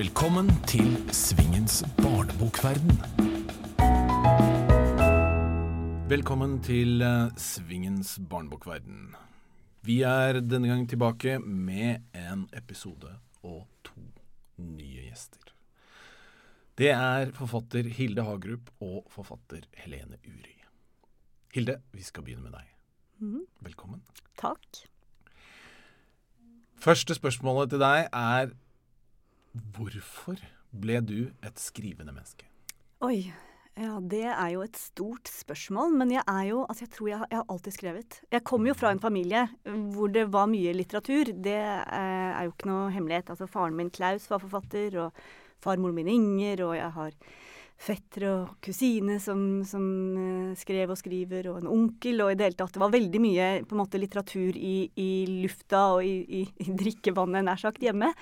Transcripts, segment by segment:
Velkommen til Svingens barnebokverden. Velkommen til eh, Svingens barnebokverden. Vi er denne gang tilbake med en episode og to nye gjester. Det er forfatter Hilde Hagerup og forfatter Helene Uri. Hilde, vi skal begynne med deg. Mhm. Velkommen. Takk. Første spørsmålet til deg er hvorfor ble du et skrivende menneske? Oi. Ja, det er jo et stort spørsmål. Men jeg er jo Altså, jeg tror jeg, jeg har alltid skrevet. Jeg kommer jo fra en familie hvor det var mye litteratur. Det eh, er jo ikke noe hemmelighet. Altså, faren min Klaus var forfatter, og farmoren min Inger, og jeg har fettere og kusine som, som eh, skrev og skriver, og en onkel, og i det hele tatt Det var veldig mye på en måte litteratur i, i lufta og i, i, i drikkevannet, nær sagt, hjemme.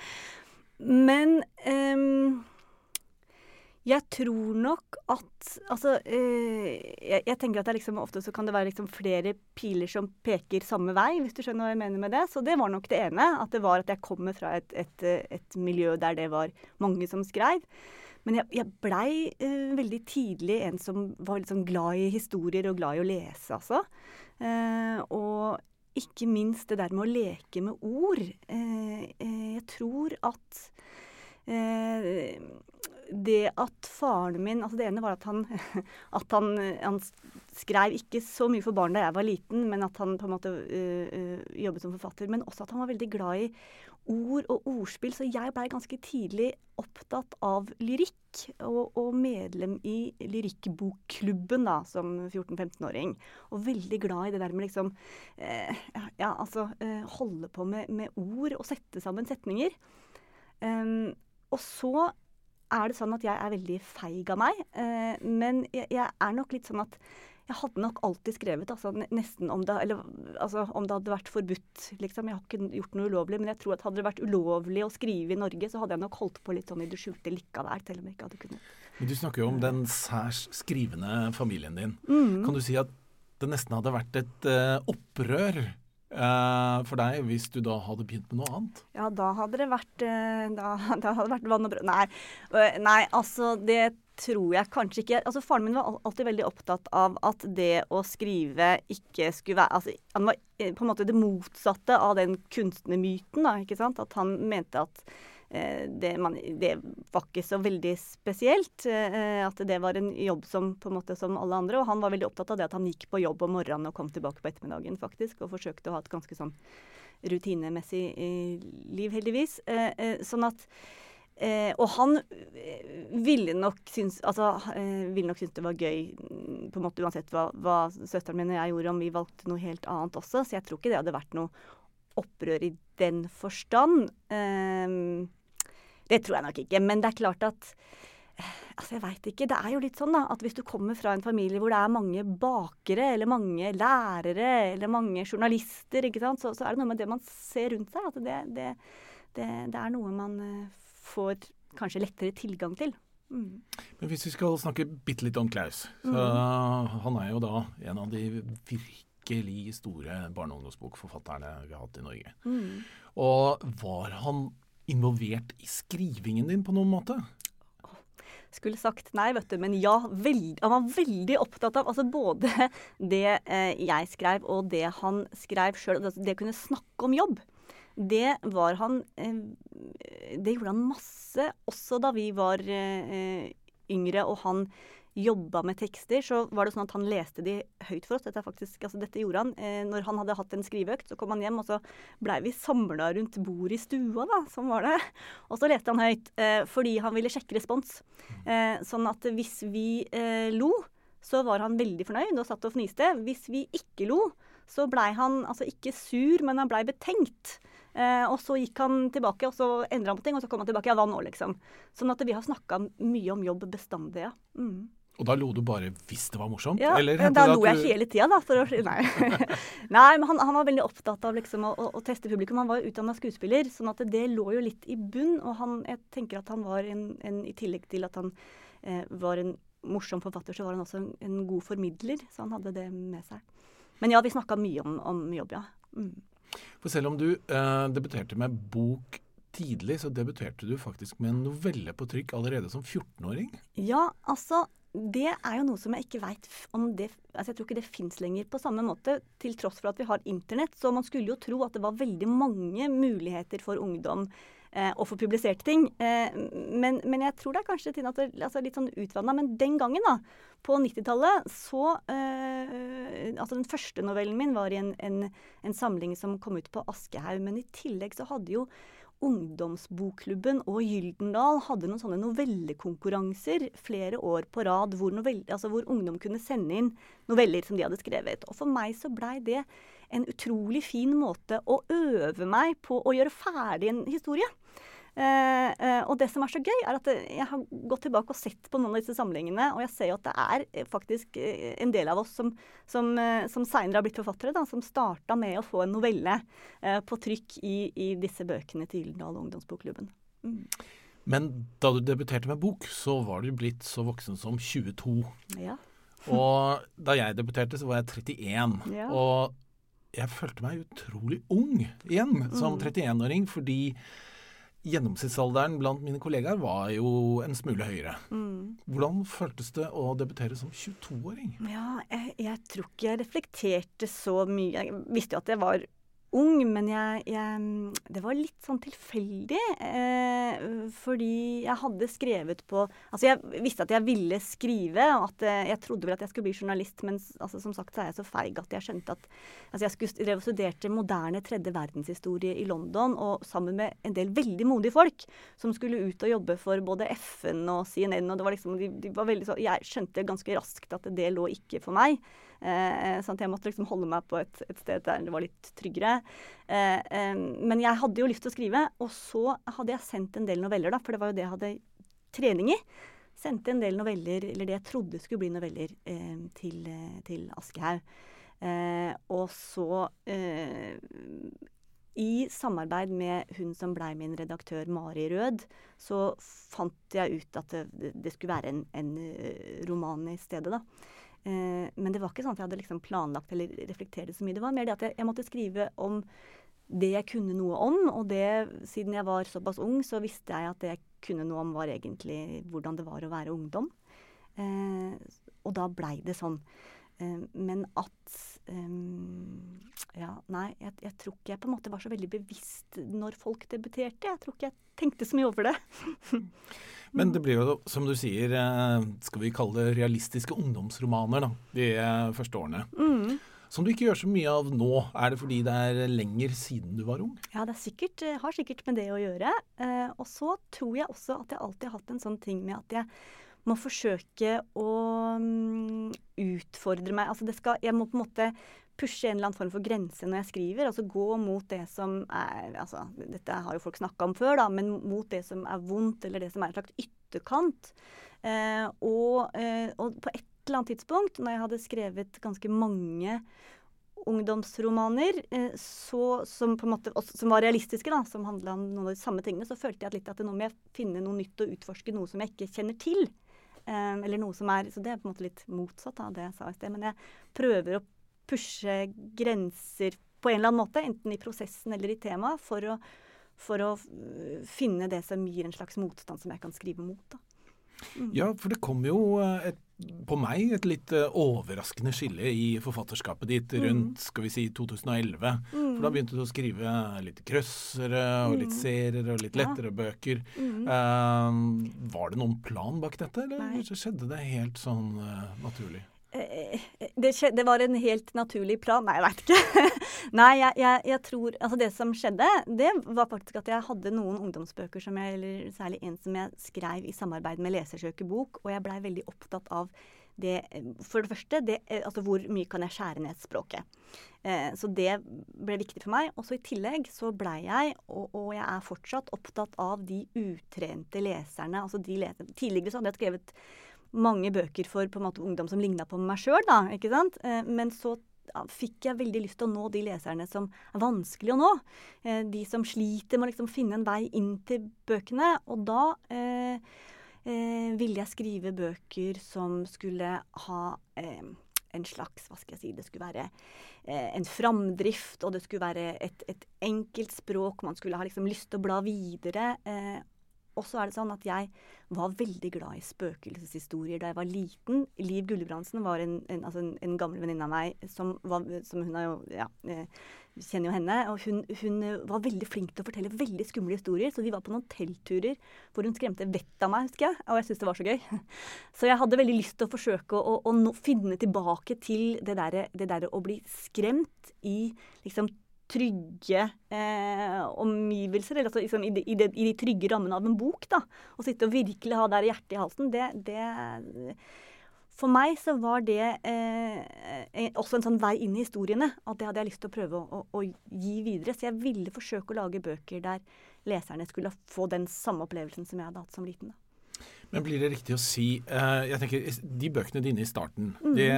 Men jeg tror nok at Altså, eh, jeg, jeg tenker at liksom, ofte så kan det være liksom flere piler som peker samme vei, hvis du skjønner hva jeg mener med det. Så det var nok det ene. At det var at jeg kommer fra et, et, et miljø der det var mange som skreiv. Men jeg, jeg blei uh, veldig tidlig en som var sånn glad i historier og glad i å lese, altså. Uh, og ikke minst det der med å leke med ord. Eh, eh, jeg tror at eh, det at faren min altså Det ene var at han, at han, han skrev ikke så mye for barn da jeg var liten, men at han på en måte øh, jobbet som forfatter. Men også at han var veldig glad i ord og ordspill. Så jeg blei ganske tidlig opptatt av lyrikk, og, og medlem i lyrikkbokklubben da, som 14-15-åring. Og veldig glad i det der med liksom eh, ja, altså eh, holde på med, med ord og sette sammen setninger. Um, og så er det sånn at jeg er veldig feig av meg. Eh, men jeg, jeg er nok litt sånn at jeg hadde nok alltid skrevet, altså nesten om det, eller, altså, om det hadde vært forbudt, liksom. Jeg har ikke gjort noe ulovlig, men jeg tror at hadde det vært ulovlig å skrive i Norge, så hadde jeg nok holdt på litt sånn i det skjulte likevel, selv om jeg ikke hadde kunnet. Men Du snakker jo om den særs skrivende familien din. Mm. Kan du si at det nesten hadde vært et uh, opprør Uh, for deg hvis du da hadde begynt med noe annet? Ja, da hadde det vært, uh, da, da hadde det vært vann og brød. Nei, nei, altså det tror jeg kanskje ikke. Altså Faren min var alltid veldig opptatt av at det å skrive ikke skulle være altså, Han var eh, på en måte det motsatte av den kunstnermyten, da, ikke sant. At han mente at eh, det, man, det var ikke så veldig spesielt. eh, At det var en jobb som på en måte som alle andre. Og han var veldig opptatt av det at han gikk på jobb om morgenen og kom tilbake på ettermiddagen, faktisk. Og forsøkte å ha et ganske sånn rutinemessig eh, liv, heldigvis. Eh, eh, sånn at eh, Og han eh, ville nok synes Altså, eh, ville nok synes det var gøy, mm, på en måte uansett hva, hva søsteren min og jeg gjorde, om vi valgte noe helt annet også. Så jeg tror ikke det hadde vært noe opprør i den forstand. Eh, det tror jeg nok ikke. Men det er klart at Altså, jeg veit ikke. Det er jo litt sånn da, at hvis du kommer fra en familie hvor det er mange bakere, eller mange lærere, eller mange journalister, ikke sant, så, så er det noe med det man ser rundt seg. At det, det, det, det er noe man eh, får kanskje lettere tilgang til. Mm. Men hvis vi skal snakke bitte litt om Klaus, så han er jo da en av de virkelig store barne- og ungdomsbokforfatterne vi har hatt i Norge. Mm. Og var han involvert i skrivingen din på noen måte? Skulle sagt nei, vet du, men ja. Veld, han var veldig opptatt av altså både det eh, jeg skrev, og det han skrev sjøl. Altså det å kunne snakke om jobb. Det var han eh, Det gjorde han masse, også da vi var eh, yngre og han jobba med tekster, så var det sånn at han leste de høyt for oss. Dette, faktisk, altså dette gjorde han. Eh, når han hadde hatt en skriveøkt, så kom han hjem, og så blei vi samla rundt bordet i stua, da. Sånn var det. Og så leste han høyt, fordi han ville sjekke respons. Sånn at hvis vi lo, så var han veldig fornøyd og satt og fniste. Hvis vi ikke lo, så blei han altså ikke sur, men han blei betenkt. Eh, og så gikk han tilbake, og så endra han på ting, og så kom han tilbake. Ja, hva nå, liksom? Sånn at vi har snakka mye om jobb bestandig, ja. Mm. Og da lo du bare hvis det var morsomt? Ja, eller men da lo jeg hele tida, da. For å, nei. nei, men han, han var veldig opptatt av liksom å, å, å teste publikum. Han var jo utdanna skuespiller, sånn at det lå jo litt i bunn. Og han, jeg tenker at han var en, en I tillegg til at han eh, var en morsom forfatter, så var han også en, en god formidler. Så han hadde det med seg. Men ja, vi snakka mye om, om jobb, ja. Mm. For selv om du eh, debuterte med bok tidlig så debuterte du faktisk med en novelle på trykk allerede som 14-åring. Ja, altså det er jo noe som jeg ikke veit om det altså Jeg tror ikke det fins lenger på samme måte, til tross for at vi har internett. Så man skulle jo tro at det var veldig mange muligheter for ungdom eh, å få publisert ting. Eh, men, men, jeg tror det er kanskje til at det altså litt sånn utvanna. Men den gangen, da, på 90-tallet, så eh, Altså den første novellen min var i en, en, en samling som kom ut på Aschehoug. Men i tillegg så hadde jo Ungdomsbokklubben og Gyldendal hadde noen sånne novellekonkurranser flere år på rad, hvor, novelle, altså hvor, ungdom kunne sende inn noveller som de hadde skrevet. Og for meg så blei det en utrolig fin måte å øve meg på å gjøre ferdig en historie. Eh, eh, og det som er så gøy, er at jeg har gått tilbake og sett på noen av disse samlingene, og jeg ser jo at det er eh, faktisk en del av oss som, som, som seinere har blitt forfattere, da, som starta med å få en novelle på trykk i, i disse bøkene til Gyldendal Ungdomsbokklubben. Mm. Men da du debuterte med bok, så var du blitt så voksen som 22. Ja. og da jeg debuterte, så var jeg 31. Ja. Og jeg følte meg utrolig ung igjen som 31-åring, mm. fordi Gjennomsnittsalderen blant mine kollegaer var jo en smule høyere. Mm. Hvordan føltes det å debutere som 22-åring? Ja, jeg, jeg, tror ikke jeg reflekterte så mye. Jeg visste jo at jeg var ung, men jeg, jeg, Det var litt sånn tilfeldig. Eh, fordi jeg hadde skrevet på Altså, jeg visste at jeg ville skrive, og at eh, jeg trodde vel at jeg skulle bli journalist, men altså, som sagt så er jeg så feig at jeg skjønte at Altså, jeg skulle drev og studerte moderne tredje verdenshistorie i London, og sammen med en del veldig modige folk som skulle ut og jobbe for både FN og CNN, og det var liksom de, de var veldig så Jeg skjønte ganske raskt at det lå ikke for meg. Eh, sånn at jeg måtte liksom holde meg på et, et sted der det var litt tryggere. Eh, eh, men jeg hadde jo lyst til å skrive, og så hadde jeg sendt en del noveller, da, for det var jo det jeg hadde trening i. Sendte en del noveller, eller det jeg trodde skulle bli noveller, eh, til, eh, til Aschehoug. Eh, og så i samarbeid med hun som blei min redaktør, Mari Rød, så fant jeg ut at det, det skulle være en, en roman i stedet, da. Eh, men det var ikke sånn at jeg hadde liksom planlagt eller reflektert så mye. Det var mer det at jeg, jeg, måtte skrive om det jeg kunne noe om. Og det, siden jeg var såpass ung, så visste jeg at det jeg kunne noe om, var egentlig hvordan det var å være ungdom. Eh, og da blei det sånn. Eh, men at um, Ja, nei, jeg, jeg, tror ikke jeg på en måte var så veldig bevisst når folk debuterte. Jeg tror ikke jeg tenkte så mye over det. Men det blir jo, som du sier, eh, skal vi kalle det realistiske ungdomsromaner da, de eh, første årene. Mm. Som du ikke gjør så mye av nå. Er det fordi det er lenger siden du var ung? Ja, det sikkert, eh, har sikkert med det å gjøre. Og så tror jeg også at jeg alltid har hatt en sånn ting med at jeg må forsøke å um, utfordre meg. Altså det skal, jeg må på en måte pushe en eller annen form for grense når jeg skriver. Altså gå mot det som er altså, Dette har jo folk snakka om før, da, men mot det som er vondt, eller det som er en slags ytterkant. Eh, og, eh, og, på et eller annet tidspunkt, når jeg hadde skrevet ganske mange ungdomsromaner eh, så, som, måte, som var realistiske, da, som handla om noen av de samme tingene, så følte jeg litt at nå må jeg finne noe nytt og utforske noe som jeg ikke kjenner til. Eh, eller noe som er, Så det er på en måte litt motsatt av det jeg sa i sted. Men jeg prøver å pushe grenser på en eller annen måte, enten i prosessen eller i temaet, for for å finne det som gir en slags motstand som jeg kan skrive mot. Da. Mm. Ja, for det kom jo eh, et, på meg et litt uh, overraskende skille i forfatterskapet ditt mm. rundt skal vi si 2011. Mm. For da begynte du å skrive litt krøssere og litt mm. serier og litt lettere ja. bøker. Uh, var det noen plan bak dette, eller Nei. skjedde det helt sånn uh, naturlig? Det, det, var en helt naturlig plan. Nei, jeg veit ikke. Nei, jeg, jeg, jeg, tror Altså, det som skjedde, det var faktisk at jeg hadde noen ungdomsbøker som jeg, eller særlig en som jeg skrev i samarbeid med Lesersøkebok, og jeg blei veldig opptatt av det For det første, det, altså hvor mye kan jeg skjære ned språket. Eh, så det ble viktig for meg. Og så i tillegg så blei jeg, og, og, jeg er fortsatt, opptatt av de utrente leserne. Altså de leserne. Tidligere så hadde jeg skrevet mange bøker for på en måte ungdom som ligna på meg sjøl, da. Ikke sant? Eh, men så fikk jeg veldig lyst til å nå de leserne som er vanskelig å nå. Eh, de som sliter med å liksom finne en vei inn til bøkene. Og da eh, eh, ville jeg skrive bøker som skulle ha eh, en slags Hva skal jeg si Det skulle være eh, en framdrift, og det skulle være et, et enkelt språk. Man skulle ha liksom lyst til å bla videre. Eh, og så er det sånn at jeg var veldig glad i spøkelseshistorier da jeg var liten. Liv Gulbrandsen var en, en, altså en, en gammel venninne av meg som, var, som hun jo ja, eh, kjenner jo henne. Og hun, hun, var veldig flink til å fortelle veldig skumle historier. Så vi var på noen teltturer hvor hun skremte vettet av meg, husker jeg. Og jeg syntes det var så gøy. Så jeg hadde veldig lyst til å forsøke å, å, å finne tilbake til det derre der å bli skremt i liksom trygge eh, omgivelser, eller altså liksom i, de, i, de, i, de, trygge rammene av en bok. da, Å sitte og virkelig ha der hjertet i halsen, det, det For meg så var det eh, også en sånn vei inn i historiene. At det hadde jeg lyst til å prøve å, å, å, gi videre. Så jeg ville forsøke å lage bøker der leserne skulle få den samme opplevelsen som jeg hadde hatt som liten. da. Men blir det riktig å si uh, jeg tenker, De bøkene dine i starten, mm. det,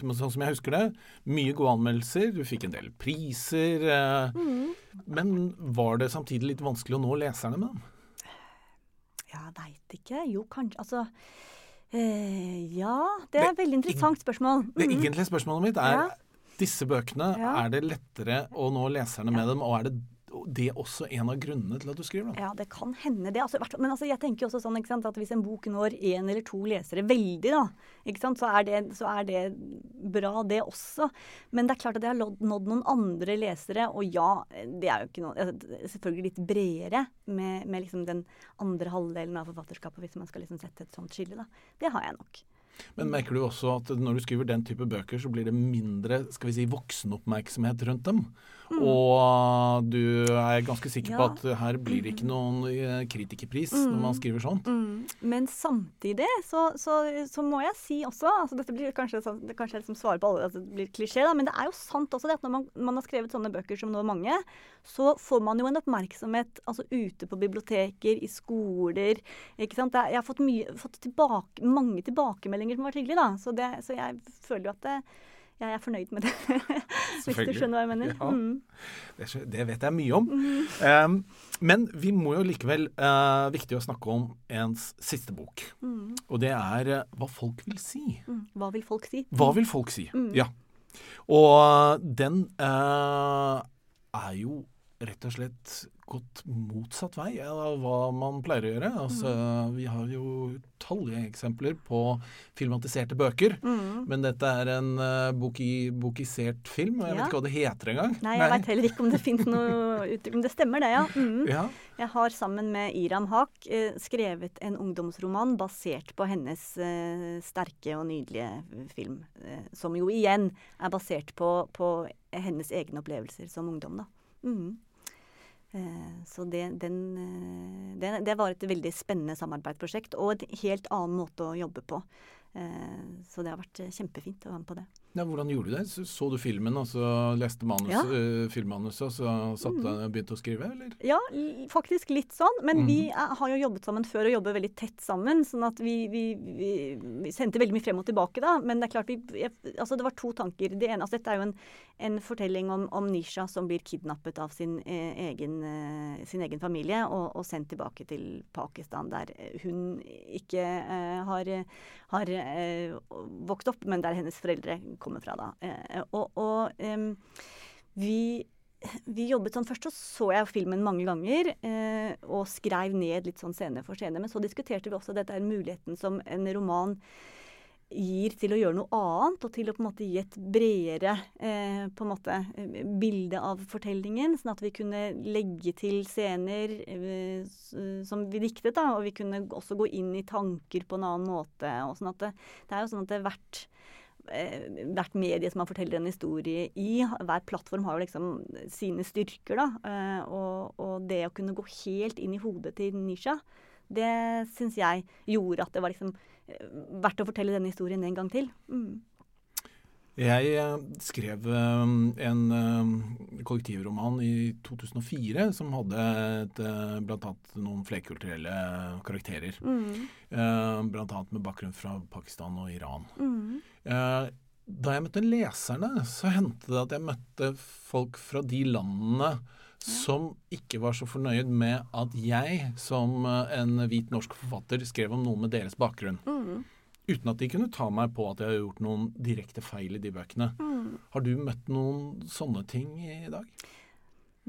sånn som jeg husker det, mye gode anmeldelser, du fikk en del priser. Uh, mm. Men var det samtidig litt vanskelig å nå leserne med dem? Jeg veit ikke. Jo, kanskje Altså uh, Ja, det er et veldig interessant spørsmål. Mm. Det egentlige spørsmålet mitt er ja. disse bøkene, ja. er det lettere å nå leserne med ja. dem, og er det det også en av grunnene til at du skriver? Da. Ja, det kan hende det. Altså, men altså, jeg tenker også sånn at hvis en bok når én eller to lesere veldig, da, så er, det, så, er det, bra, det også. Men det er klart at jeg har nådd noen andre lesere, og ja, det er jo ikke noe Selvfølgelig litt bredere med, med liksom den andre halvdelen av forfatterskapet, hvis man skal liksom sette et sånt skille. Da. Det har jeg nok. Men merker du også at når du skriver den type bøker, så blir det mindre skal vi si, voksenoppmerksomhet rundt dem? Mm. Og du er ganske sikker ja. på at her blir det ikke noen eh, kritikerpris mm. når man skriver sånt? Mm. Men samtidig så, så, så, må jeg si også altså Dette blir kanskje, det kanskje som svar på alle, altså det blir klisjé, da, men det er jo sant også det at når man, man, har skrevet sånne bøker som nå mange, så får man jo en oppmerksomhet altså ute på biblioteker, i skoler. ikke sant? Jeg har fått, mye, fått tilbake, mange tilbakemeldinger som har vært hyggelige, da. Så, det, så jeg føler jo at det, jeg er fornøyd med det. Hvis du skjønner hva jeg mener. Ja. Mm. Det, vet jeg mye om. Mm. Um, men vi må jo likevel uh, viktig å snakke om ens siste bok. Mm. Og det er uh, Hva folk vil si. Mm. Hva vil folk si? Hva vil folk si, mm. ja. Og den uh, er jo rett og slett gått motsatt vei av hva man pleier å gjøre. Altså, mm. Vi har jo utallige eksempler på filmatiserte bøker. Mm. Men dette er en uh, boki, bokisert film, og jeg ja. vet ikke hva det heter engang. Nei, jeg veit heller ikke om det finnes noe uttrykk. Men det stemmer, det, ja. Mm. ja. Jeg har sammen med Iram Haq uh, skrevet en ungdomsroman basert på hennes uh, sterke og nydelige film. som jo igjen er basert på, på hennes egne opplevelser som ungdom, da. Mm. Eh, så det, den, eh, det, det, var et veldig spennende samarbeidsprosjekt og en helt annen måte å jobbe på. Eh, så det har vært kjempefint å være med på det. Ja, hvordan gjorde du det? Så, så du filmen, og så leste manus, ja. uh, filmmanuset, og så satt mm. begynte å skrive, eller? Ja, faktisk litt sånn. Men mm. vi er, har jo jobbet sammen før og jobber veldig tett sammen. sånn at vi, vi, vi, vi, sendte veldig mye frem og tilbake da. Men det er klart, vi, altså det var to tanker. Det ene, altså Dette er jo en, en fortelling om, om, Nisha som blir kidnappet av sin, eh, egen, eh, sin egen, familie og, og, sendt tilbake til Pakistan, der hun ikke eh, har, har eh, vokst opp, men der hennes foreldre kommer fra, da. Eh, og, og um, vi vi jobbet sånn, Først så, så jeg filmen mange ganger eh, og skrev ned litt sånn scene for scene. Men så diskuterte vi også dette er muligheten som en roman gir til å gjøre noe annet, og til å på en måte gi et bredere eh, på en måte, bilde av fortellingen. Sånn at vi kunne legge til scener eh, som vi diktet, da, og vi kunne også gå inn i tanker på en annen måte. og sånn at det, det er jo sånn at det hvert hvert medie som man forteller en historie i. Hver plattform har jo liksom sine styrker, da. Eh, og, og, det å kunne gå helt inn i hodet til Nisha, det syns jeg gjorde at det var liksom eh, verdt å fortelle denne historien en gang til. Mm. Jeg eh, skrev eh, en eh, kollektivroman i 2004 som hadde et, blant annet noen flerkulturelle karakterer. Mm. Blant annet med bakgrunn fra Pakistan og Iran. Mm. Da jeg møtte leserne, så hendte det at jeg møtte folk fra de landene som ikke var så fornøyd med at jeg, som en hvit norsk forfatter, skrev om noe med deres bakgrunn. Mm. Uten at de kunne ta meg på at jeg har gjort noen direkte feil i de bøkene. Mm. Har du møtt noen sånne ting i dag?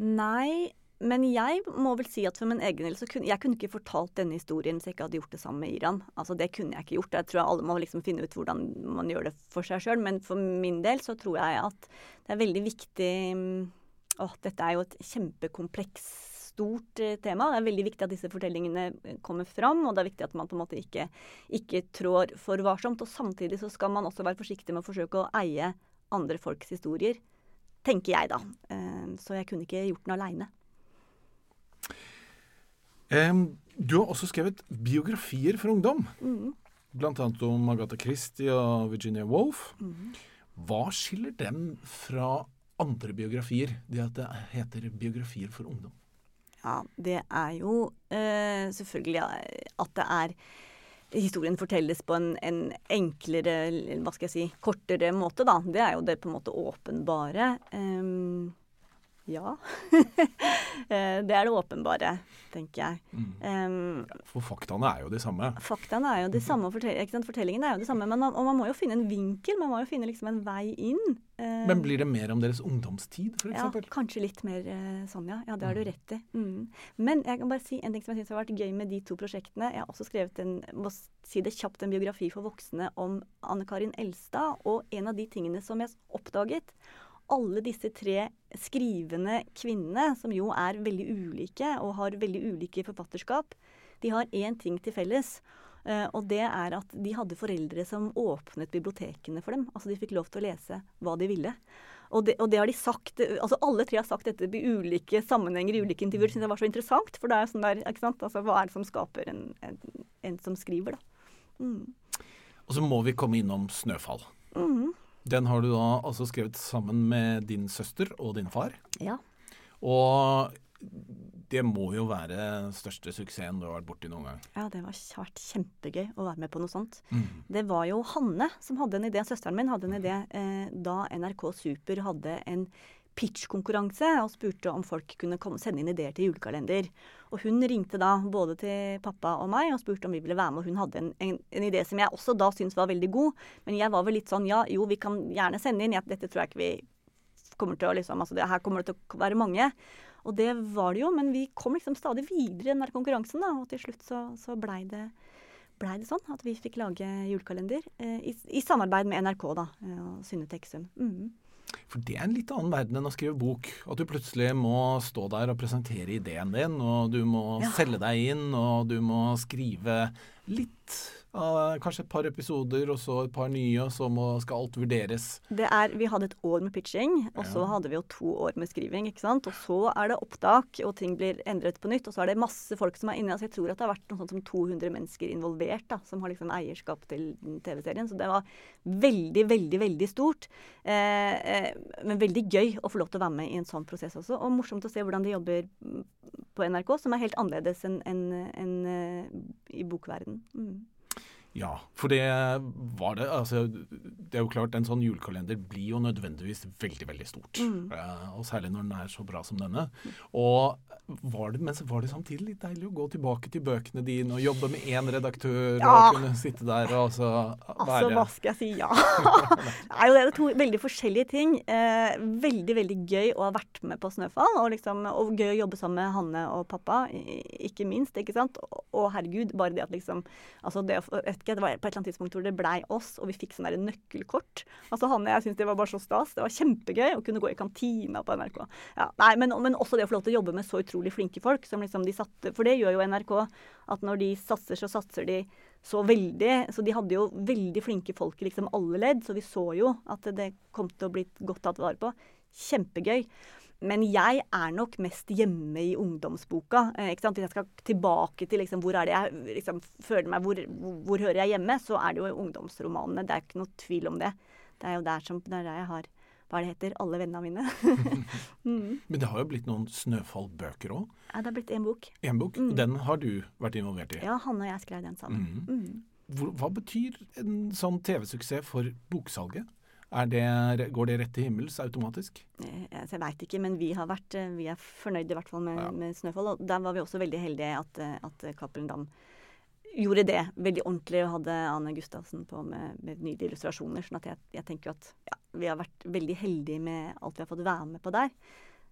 Nei, men jeg må vel si at for min egen del så kunne jeg kunne ikke fortalt denne historien hvis jeg ikke hadde gjort det samme med Iran. Altså Det kunne jeg ikke gjort. Jeg tror alle må liksom finne ut hvordan man gjør det for seg sjøl. Men for min del så tror jeg at det er veldig viktig Åh, dette er jo et kjempekomplekst stort eh, tema. Det er veldig viktig at disse fortellingene eh, kommer fram, og det er viktig at man på en måte ikke, ikke trår for varsomt. Og samtidig så skal man også være forsiktig med å forsøke å eie andre folks historier. Tenker jeg, da. Eh, så jeg kunne ikke gjort den aleine. Du har også skrevet biografier for ungdom. Mm. Blant annet om Agatha Christie og Virginia Woolf. Mm. Hva skiller dem fra andre biografier, det at det heter biografier for ungdom? Ja, det er jo eh, selvfølgelig at det er Historien fortelles på en, en, enklere, hva skal jeg si, kortere måte, da. Det er jo det på en måte åpenbare. Um, ja. Eh, det er det åpenbare, tenker jeg. Mm. Um, For faktaene er jo de samme. Faktaene er jo de samme, fortell fortellingene er jo de samme. Men man, og man må jo finne en vinkel, man må jo finne liksom en vei inn. Uh, men blir det mer om deres ungdomstid, f.eks.? Ja, kanskje litt mer uh, sånn, ja. Ja, det har du rett i. Mm. Men jeg kan bare si en ting som jeg syns har vært gøy med de to prosjektene. Jeg har også skrevet en, må si det kjapt, en biografi for voksne om Anne Karin Elstad. Og en av de tingene som jeg oppdaget alle disse tre skrivende kvinnene, som jo er veldig ulike og har veldig ulike forfatterskap, de har én ting til felles. Uh, og det er at de hadde foreldre som åpnet bibliotekene for dem. Altså de fikk lov til å lese hva de ville. Og det, og det har de sagt, altså Alle tre har sagt dette i ulike sammenhenger i ulike intervjuer. Det syns jeg var så interessant. For det er jo sånn der, ikke sant? Altså, hva er det som skaper en, en, en som skriver, da. Mm. Og så må vi komme innom 'Snøfall'. Mm. Den har du da altså skrevet sammen med din søster og din far. Ja. Og det må jo være største suksessen du har vært borti noen gang. Ja, det har vært kjempegøy å være med på noe sånt. Mm. Det var jo Hanne som hadde en idé, søsteren min hadde en idé eh, da NRK Super hadde en pitch-konkurranse og spurte om folk kunne komme, sende inn ideer til julekalender. Og hun ringte da både til pappa og meg og spurte om vi ville være med. Og hun hadde en, en, en idé som jeg også da syntes var veldig god. Men jeg var vel litt sånn ja, jo, vi kan gjerne sende inn. Ja, dette tror jeg ikke vi kommer til å liksom Altså det, her kommer det til å være mange. Og det var det jo, men vi kom liksom stadig videre i den der konkurransen, da. Og til slutt så, så blei det blei det sånn at vi fikk lage julekalender eh, i, i, samarbeid med NRK da, og Synne Teksum. Mm. For det er en litt annen verden enn å skrive bok. At du plutselig må stå der og presentere ideen din, og du må Ja. selge deg inn, og du må skrive litt av kanskje et par episoder, og så et par nye, og så må, skal alt vurderes. Det er, vi hadde et år med pitching, og så Ja. hadde vi jo to år med skriving. ikke sant? Og så er det opptak, og ting blir endret på nytt. Og så er det masse folk som er inne. altså Jeg tror at det har vært noe sånt som 200 mennesker involvert, da, som har liksom eierskap til TV-serien. Så det var veldig, veldig, veldig stort. Eh, eh, men veldig gøy å få lov til å være med i en sånn prosess også. Og morsomt å se hvordan de jobber på NRK, som er helt annerledes enn en, en, en, i bokverden. Mm. Ja, for det var det. Altså, det er jo klart, en sånn julekalender blir jo nødvendigvis veldig, veldig stort. Mm. Eh, og særlig når den er så bra som denne. Og var det, men så var det samtidig litt deilig å gå tilbake til bøkene dine og jobbe med én redaktør Ja. og kunne sitte der og altså Altså, hva skal jeg si? Ja. det er jo det, det er to veldig forskjellige ting. Eh, veldig, veldig gøy å ha vært med på Snøfall, og, liksom, og gøy å jobbe sammen med Hanne og pappa, ikke minst. ikke sant? Og, herregud, bare det at liksom altså det, ikke, det var på et eller annet tidspunkt hvor det blei oss, og vi fikk sånn nøkkelkort. Altså Hanne, jeg syns det var bare så stas. Det var kjempegøy å kunne gå i kantina på NRK. Ja, nei, men, men også det å få lov til å jobbe med så utrolig flinke folk. som liksom de satte, For det gjør jo NRK. At når de satser, så satser de så veldig. Så de hadde jo veldig flinke folk i liksom alle ledd, så vi så jo at det kom til å bli godt tatt vare på. Kjempegøy. Men jeg er nok mest hjemme i ungdomsboka. Eh, ikke sant? Hvis jeg skal tilbake til liksom, hvor er det jeg liksom, føler meg, hvor, hvor, hører jeg hjemme, så er det jo ungdomsromanene. Det er ikke noe tvil om det. Det er jo der, som, er der jeg har hva det heter, alle vennene mine. mm. Men det har jo blitt noen snøfallbøker òg. ja, det har blitt én bok. En bok. Mm. Den har du vært involvert i. Ja, han og jeg skrev den sammen. Mhm. Mm. Hva betyr en sånn TV-suksess for boksalget? Det, går det rett til himmels automatisk? Eh, altså, Jeg veit ikke, men vi har vært eh, vi er fornøyde i hvert fall med, Ja. med 'Snøfall'. Og der var vi også veldig heldige at, eh, at Cappelen Dam gjorde det veldig ordentlig og hadde Anne Gustavsen på med, med nydelige illustrasjoner. sånn at jeg, jeg tenker at ja, vi har vært veldig heldige med alt vi har fått være med på der.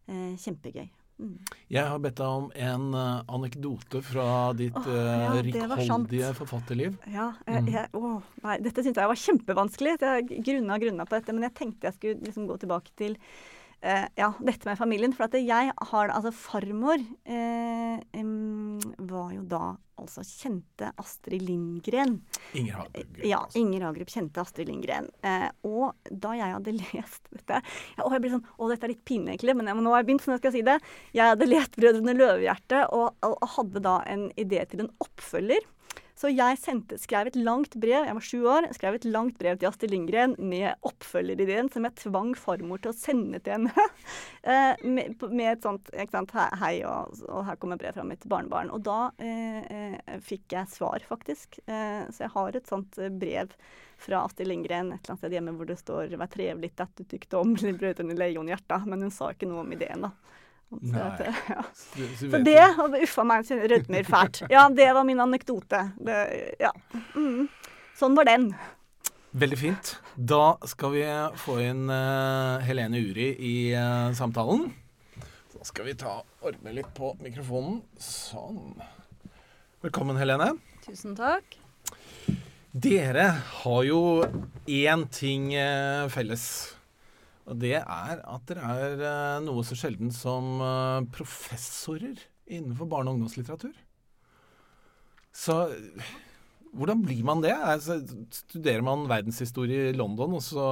Eh, kjempegøy. Mm. Jeg har bedt deg om en uh, anekdote fra ditt uh, ja, rikholdige forfatterliv. Ja, jeg, Mm. jeg, å, nei, dette syntes jeg var kjempevanskelig. Jeg grunna og grunna på dette, men jeg tenkte jeg skulle liksom gå tilbake til eh, ja, dette med familien. For at jeg har Altså, farmor eh, em, var jo da altså kjente Astrid Lindgren. Inger Hagerup. Ja, altså. Inger Hagerup kjente Astrid Lindgren. Eh, og da jeg hadde lest dette ja, og jeg ble sånn, Å, dette er litt pinlig, egentlig, men, jeg, men nå har jeg begynt, så nå skal jeg si det. Jeg hadde lest 'Brødrene Løvehjerte' og, og hadde da en idé til en oppfølger. Så jeg sendte, skrev et langt brev, jeg var sju år, skrev et langt brev til Astrid Lindgren med oppfølgerideen som jeg tvang farmor til å sende til henne. eh, med, med et sånt ikke sant, Hei, og, og her kommer brev fra mitt barnebarn. Og da eh, eh, fikk jeg svar, faktisk. Eh, så jeg har et sånt eh, brev fra Astrid Lindgren et eller annet sted hjemme hvor det står 'Vær trevlig at du tykte om Brødrene Leonhjerta', men hun sa ikke noe om ideen, da. Nei. at, ja. Så, så så det hadde Uffa meg, sin rødmer fælt. Ja, det var min anekdote. Det, ja. Mm. Sånn var den. Veldig fint. Da skal vi få inn uh, Helene Uri i uh, samtalen. Da skal vi ta ordne litt på mikrofonen. Sånn. Velkommen, Helene. Tusen takk. Dere har jo én ting uh, felles. Og det er at dere er eh, noe så sjelden som eh, professorer innenfor barne- og ungdomslitteratur. Så hvordan blir man det? Altså, studerer man verdenshistorie i London, og så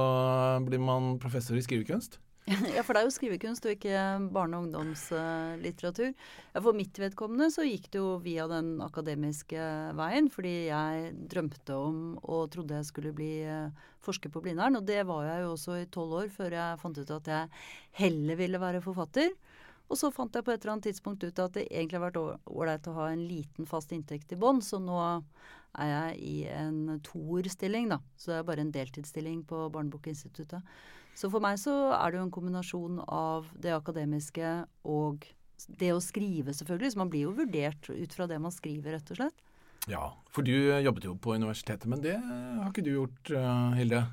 blir man professor i skrivekunst? Ja, for det er jo skrivekunst og ikke barne- og ungdomslitteratur. For mitt vedkommende så gikk det jo via den akademiske veien, fordi jeg drømte om og trodde jeg skulle bli eh, forsker på Blindern. Og det var jeg jo også i tolv år før jeg fant ut at jeg heller ville være forfatter. Og så fant jeg på et eller annet tidspunkt ut at det egentlig har vært ålreit å ha en liten fast inntekt i bånn, så nå er jeg i en toerstilling, da. Så det er bare en deltidsstilling på Barnebokinstituttet. Så for meg så er det jo en kombinasjon av det akademiske og det å skrive, selvfølgelig. Så man blir jo vurdert ut fra det man skriver, rett og slett. Ja, for du jobbet jo på universitetet, men det har ikke du gjort, eh, Hilde?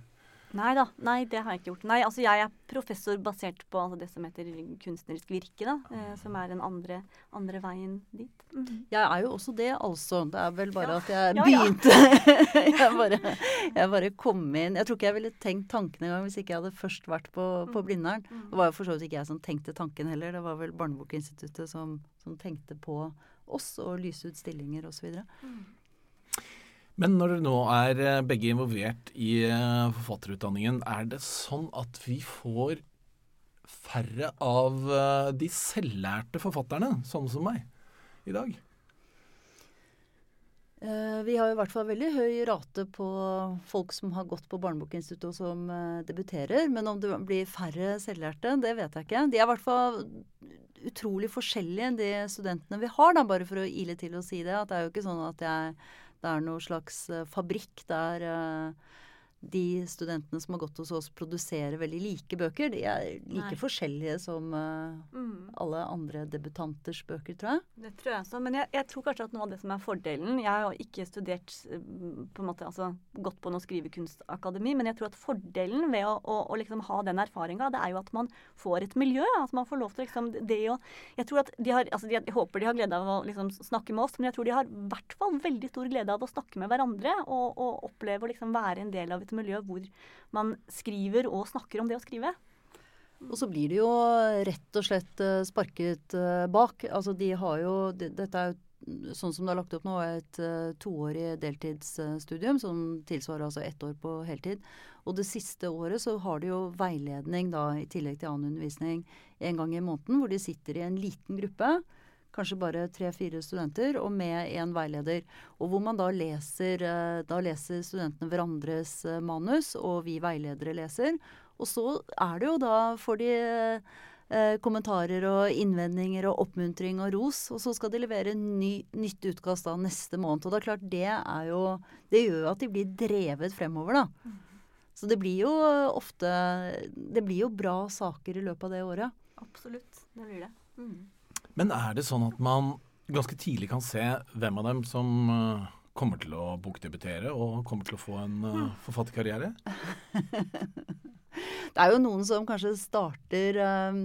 Nei da. Nei, det har jeg ikke gjort. Nei, altså jeg er professor basert på altså, det som heter kunstnerisk virke, da. Eh, som er den andre, andre veien dit. Mhm. Jeg er jo også det, altså. Det er vel bare Ja. at jeg Ja, begynte jeg, bare, jeg bare kom inn Jeg tror ikke jeg ville tenkt tanken engang hvis ikke jeg hadde først vært på, på Blindern. Mm. Det var jo for så vidt ikke jeg som tenkte tanken heller. Det var vel Barnebokinstituttet som, som tenkte på oss og lyse ut stillinger osv. Men når dere nå er eh, begge involvert i eh, forfatterutdanningen, er det sånn at vi får færre av eh, de selvlærte forfatterne, sånne som meg, i dag? Vi har i hvert fall veldig høy rate på folk som har gått på Barnebokinstituttet og som debuterer. Men om det blir færre selvlærte, det vet jeg ikke. De er i hvert fall utrolig forskjellige, de studentene vi har, da, bare for å ile til å si det. At det er jo ikke sånn at jeg, det er noe slags eh, fabrikk der eh, de studentene som har gått hos oss, produserer veldig like bøker. De er like Nei. forskjellige som uh, Mm. alle andre debutanters bøker, tror jeg. Det tror jeg også. Men jeg, jeg tror kanskje at noe av det som er fordelen Jeg har ikke studert på en måte, altså gått på noe skrivekunstakademi, men jeg tror at fordelen ved å, å, å liksom ha den erfaringa, det er jo at man får et miljø. At man får lov til liksom det å Jeg tror at de har altså de, Jeg håper de har glede av å liksom snakke med oss, men jeg tror de har i hvert fall veldig stor glede av å snakke med hverandre og, og oppleve å liksom være en del av et miljø hvor man skriver og snakker om det å skrive. Og så blir det jo rett og slett eh, sparket eh, bak. Altså de har jo Dette er jo sånn som det er lagt opp nå, et uh, toårig deltidsstudium som tilsvarer altså ett år på heltid. Og det siste året så har de jo veiledning da, i tillegg til annen undervisning en gang i måneden, hvor de sitter i en liten gruppe. Kanskje bare tre-fire studenter, og med en veileder. Og hvor man da leser, eh, da leser studentene hverandres eh, manus, og vi veiledere leser. Og så er det jo da får de eh, kommentarer og innvendinger og oppmuntring og ros. Og så skal de levere ny, nytt utkast da neste måned. Og det er klart det er jo Det gjør jo at de blir drevet fremover, da. Så det blir jo ofte Det blir jo bra saker i løpet av det året. Absolutt. Det blir det. Mm. Men er det sånn at man ganske tidlig kan se hvem av dem som eh, kommer til å bokdebutere og kommer til å få en uh, forfatterkarriere? det er jo noen som kanskje starter um,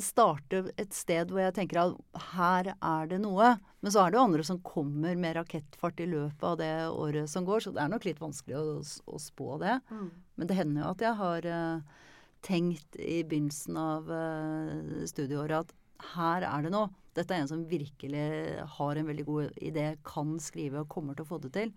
starte et sted hvor jeg tenker at her er det noe. Men så er det jo andre som kommer med rakettfart i løpet av det året som går, så det er nok litt vanskelig å, å spå det. Mm. Men det hender jo at jeg har uh, tenkt i begynnelsen av uh, studieåret at her er det noe. Dette er en som virkelig har en veldig god idé, kan skrive og kommer til å få det til.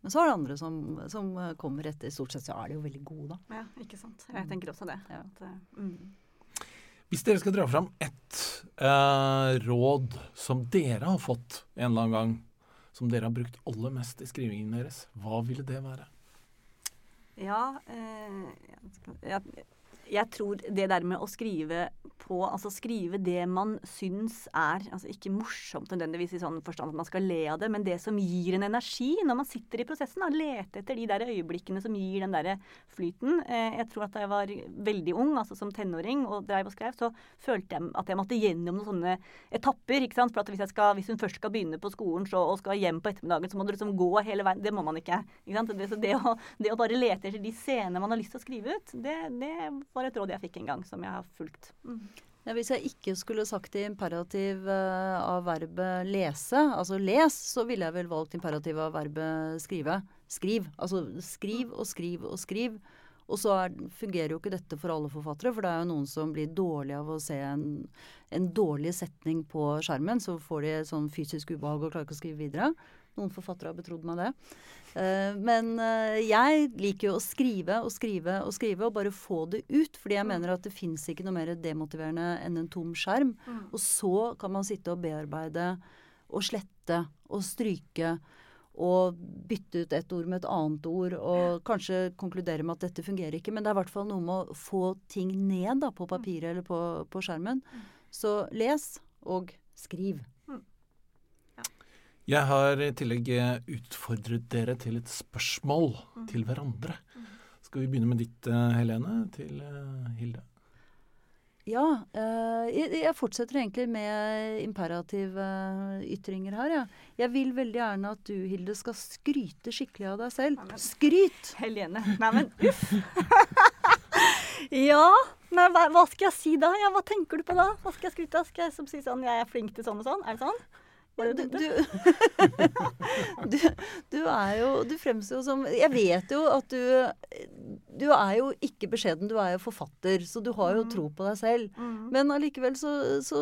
Men så er det andre som, som kommer etter. Stort sett så er de jo veldig gode, da. Ja, ikke sant. Jeg mm. tenker også det. Ja. At, uh, mm. Hvis dere skal dra fram ett eh, råd som dere har fått en eller annen gang, som dere har brukt aller mest i skrivingen deres, hva ville det være? Ja, eh, jeg, jeg tror det der med å skrive på Altså skrive det man syns er altså Ikke morsomt nødvendigvis i sånn forstand at man skal le av det, men det som gir en energi når man sitter i prosessen. Da, lete etter de der øyeblikkene som gir den derre flyten. Eh, jeg tror at da jeg var veldig ung, altså som tenåring, og dreiv og skrev, så følte jeg at jeg måtte gjennom noen sånne etapper. ikke sant? For at hvis, skal, hvis hun først skal begynne på skolen så, og skal hjem på ettermiddagen, så må du liksom gå hele veien. Det må man ikke. ikke sant? Det, det, å, det å bare lete etter de scenene man har lyst til å skrive ut, det, det var et råd jeg fikk en gang, som jeg har fulgt. Mm. Ja, hvis jeg ikke skulle sagt i imperativ uh, av verbet lese, altså les, så ville jeg vel valgt imperativ av verbet skrive. Skriv. Altså skriv og skriv og skriv. Og så er, fungerer jo ikke dette for alle forfattere, for det er jo noen som blir dårlig av å se en, en dårlig setning på skjermen. Så får de sånn fysisk ubehag og klarer ikke å skrive videre. Noen forfattere har betrodd meg det. Uh, men uh, jeg liker jo å skrive og skrive og skrive og bare få det ut. Fordi jeg mm. mener at det fins ikke noe mer demotiverende enn en tom skjerm. Mm. Og så kan man sitte og bearbeide og slette og stryke og bytte ut et ord med et annet ord, og kanskje konkludere med at dette fungerer ikke. Men det er i hvert fall noe med å få ting ned da, på papiret eller på, på skjermen. Mm. Så les og skriv. Jeg har i tillegg eh, utfordret dere til et spørsmål mm. til hverandre. Mm. Skal vi begynne med ditt, eh, Helene, til eh, Hilde? Ja, jeg fortsetter egentlig med imperative ytringer her. Ja. Jeg vil veldig gjerne at du, Hilde, skal skryte skikkelig av deg selv. Skryt! Helene. Neimen, uff! ja. Men hva, hva, skal jeg si da? Ja, hva tenker du på da? Hva skal jeg skryte av? Skal jeg si sånn jeg er flink til sånn og sånn? Er det sånn? Du, du, du, du, er jo Du fremstår jo som Jeg vet jo at du Du er jo ikke beskjeden, du er jo forfatter, så du har jo mm. tro på deg selv. Mm. Men allikevel så, så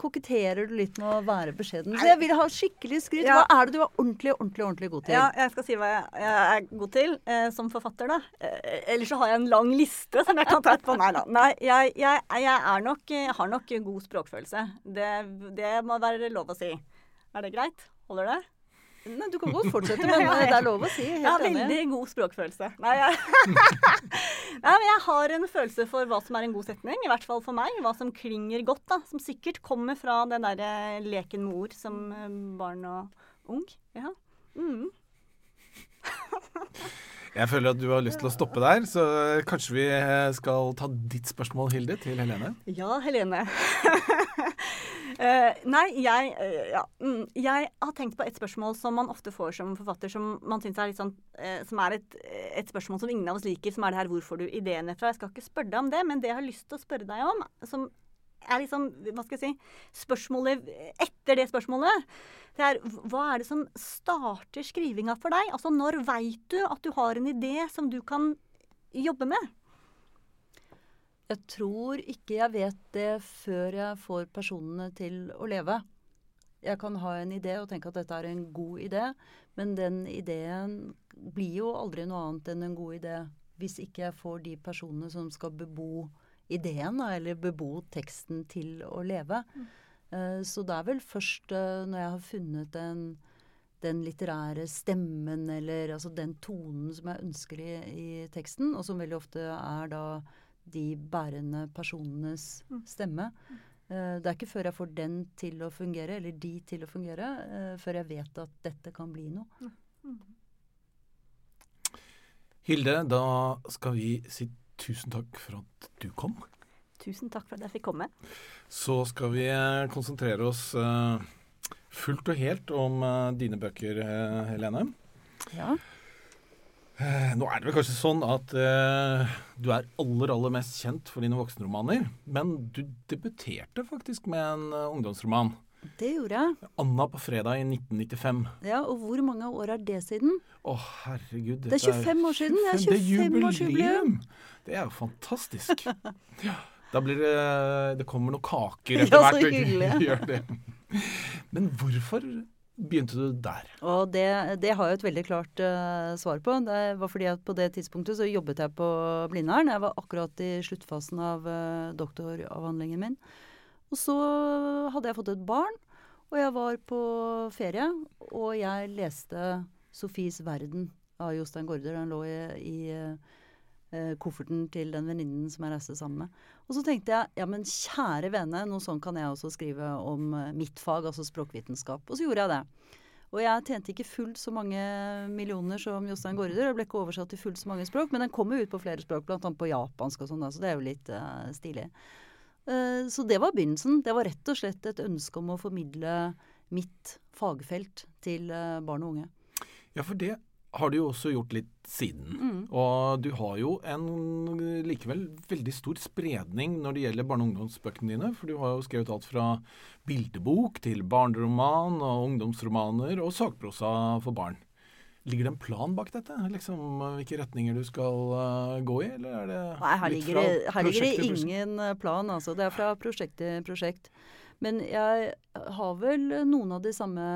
koketterer du litt med å være beskjeden. Så jeg vil ha skikkelig skryt. Hva er det du er ordentlig, ordentlig, ordentlig god til? Ja, jeg skal si hva jeg, jeg er god til eh, som forfatter, da. Eh, ellers så har jeg en lang liste som jeg kan ta etterpå. Nei da. Nei, jeg, jeg, jeg, er nok, jeg har nok god språkfølelse. Det, det må være lov å si. Er det greit? Holder det? Nei, Du kan godt fortsette, men det er lov å si. Helt jeg har veldig god språkfølelse. Nei, jeg... Nei, men jeg har en følelse for hva som er en god setning. I hvert fall for meg. Hva som klinger godt. da, Som sikkert kommer fra den derre eh, leken med ord som eh, barn og ung. Ja. Mm. Jeg føler at du har lyst til å stoppe der, så kanskje vi skal ta ditt spørsmål, Hilde, til Helene? Ja, Helene. Uh, nei, jeg, uh, ja, mm, jeg har tenkt på et spørsmål som man ofte får som forfatter, som man synes er litt sånn uh, Som er et, et, spørsmål som ingen av oss liker, som er det her 'Hvor får du ideene fra?' Jeg skal ikke spørre deg om det, men det jeg har lyst til å spørre deg om, som er liksom, hva skal jeg si, spørsmålet etter det spørsmålet. Det er hva er det som starter skrivinga for deg? Altså når veit du at du har en idé som du kan jobbe med? Jeg tror ikke jeg vet det før jeg får personene til å leve. Jeg kan ha en idé og tenke at dette er en god idé, men den ideen blir jo aldri noe annet enn en god idé hvis ikke jeg får de personene som skal bebo ideen, eller bebo teksten til å leve. Mm. Uh, så det er vel først uh, når jeg har funnet den, den litterære stemmen, eller altså den tonen som jeg ønsker i, i, teksten, og som veldig ofte er da de bærende personenes mm. stemme. Uh, det er ikke før jeg får den til å fungere, eller de til å fungere, før jeg vet at dette kan bli noe. Mm. Hilde, da skal vi si tusen takk for at du kom. Tusen takk for at jeg fikk komme. Så skal vi eh, konsentrere oss fullt og helt om dine bøker, Helene. Ja. Uh, nå er det vel kanskje sånn at du er aller, aller mest kjent for dine voksenromaner. Men du debuterte faktisk med en ungdomsroman. Det gjorde jeg. 'Anna på fredag' i 1995. Ja, Og hvor mange år er det siden? Å, herregud. Det er 25 år siden. Det er 25-årsjubileum. Det er jo fantastisk. ja. Da blir det Det kommer noen kaker etter ja, hvert. Så hyggelig. Men hvorfor begynte du der? Og det, det har jeg et veldig klart uh, svar på. Det var fordi at på det tidspunktet så jobbet jeg på Blindern. Jeg var akkurat i sluttfasen av uh, doktoravhandlingen min. Og så hadde jeg fått et barn, og jeg var på ferie. Og jeg leste 'Sofies verden' av Jostein Gaarder. Den lå i, i uh, kofferten til den venninnen som jeg reiste sammen med. Og så tenkte jeg ja, men kjære vene, noe sånn kan jeg også skrive om uh, mitt fag, altså språkvitenskap. Og så gjorde jeg det. Og jeg tjente ikke fullt så mange millioner som Jostein Gaarder. jeg ble ikke oversatt til fullt så mange språk, men den kommer ut på flere språk, bl.a. på japansk og sånn, så det er jo litt uh, stilig. Uh, så det var begynnelsen. Det var rett og slett et ønske om å formidle mitt fagfelt til barn og unge. Ja, for det har du jo også gjort litt siden. Mm. Og du har jo en likevel veldig stor spredning når det gjelder barne- og ungdomsbøkene dine. For du har jo skrevet alt fra bildebok til barneroman og ungdomsromaner og sakprosa for barn. Ligger det en plan bak dette? Liksom Hvilke retninger du skal uh, gå i? Eller er det Nei, her ligger det, her ligger det ingen eh, plan. Altså. Det er fra prosjekt til prosjekt. Men jeg har vel noen av de samme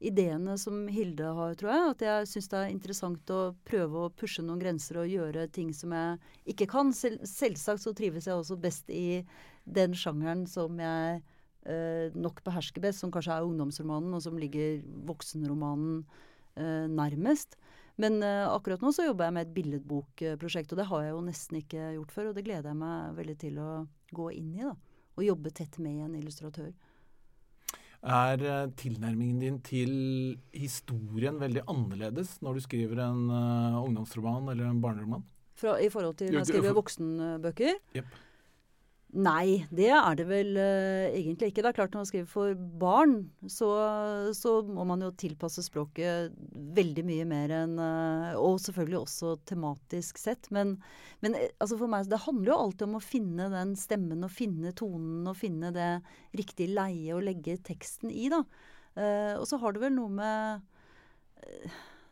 ideene som Hilde har, tror jeg. At jeg syns det er interessant å prøve å pushe noen grenser og gjøre ting som jeg ikke kan. Sel selvsagt så trives jeg også best i den sjangeren som jeg eh, nok behersker best, som kanskje er ungdomsromanen, og som ligger voksenromanen eh, nærmest. Men eh, akkurat nå så jobber jeg med et billedbokprosjekt, og det har jeg jo nesten ikke gjort før. Og det gleder jeg meg veldig til å gå inn i, da. Og jobbe tett med en illustratør. Er eh, tilnærmingen din til historien veldig annerledes når du skriver en uh, ungdomsroman eller en barneroman? Fra, I forhold til når jeg skriver voksenbøker? Yep. Nei, det er det vel uh, egentlig ikke. Det er klart Når man skriver for barn, så, så, må man jo tilpasse språket veldig mye mer enn uh, Og selvfølgelig også tematisk sett. Men, men altså for meg, det handler jo alltid om å finne den stemmen og finne tonen og finne det riktige leie å legge teksten i, da. Uh, og så har det vel noe med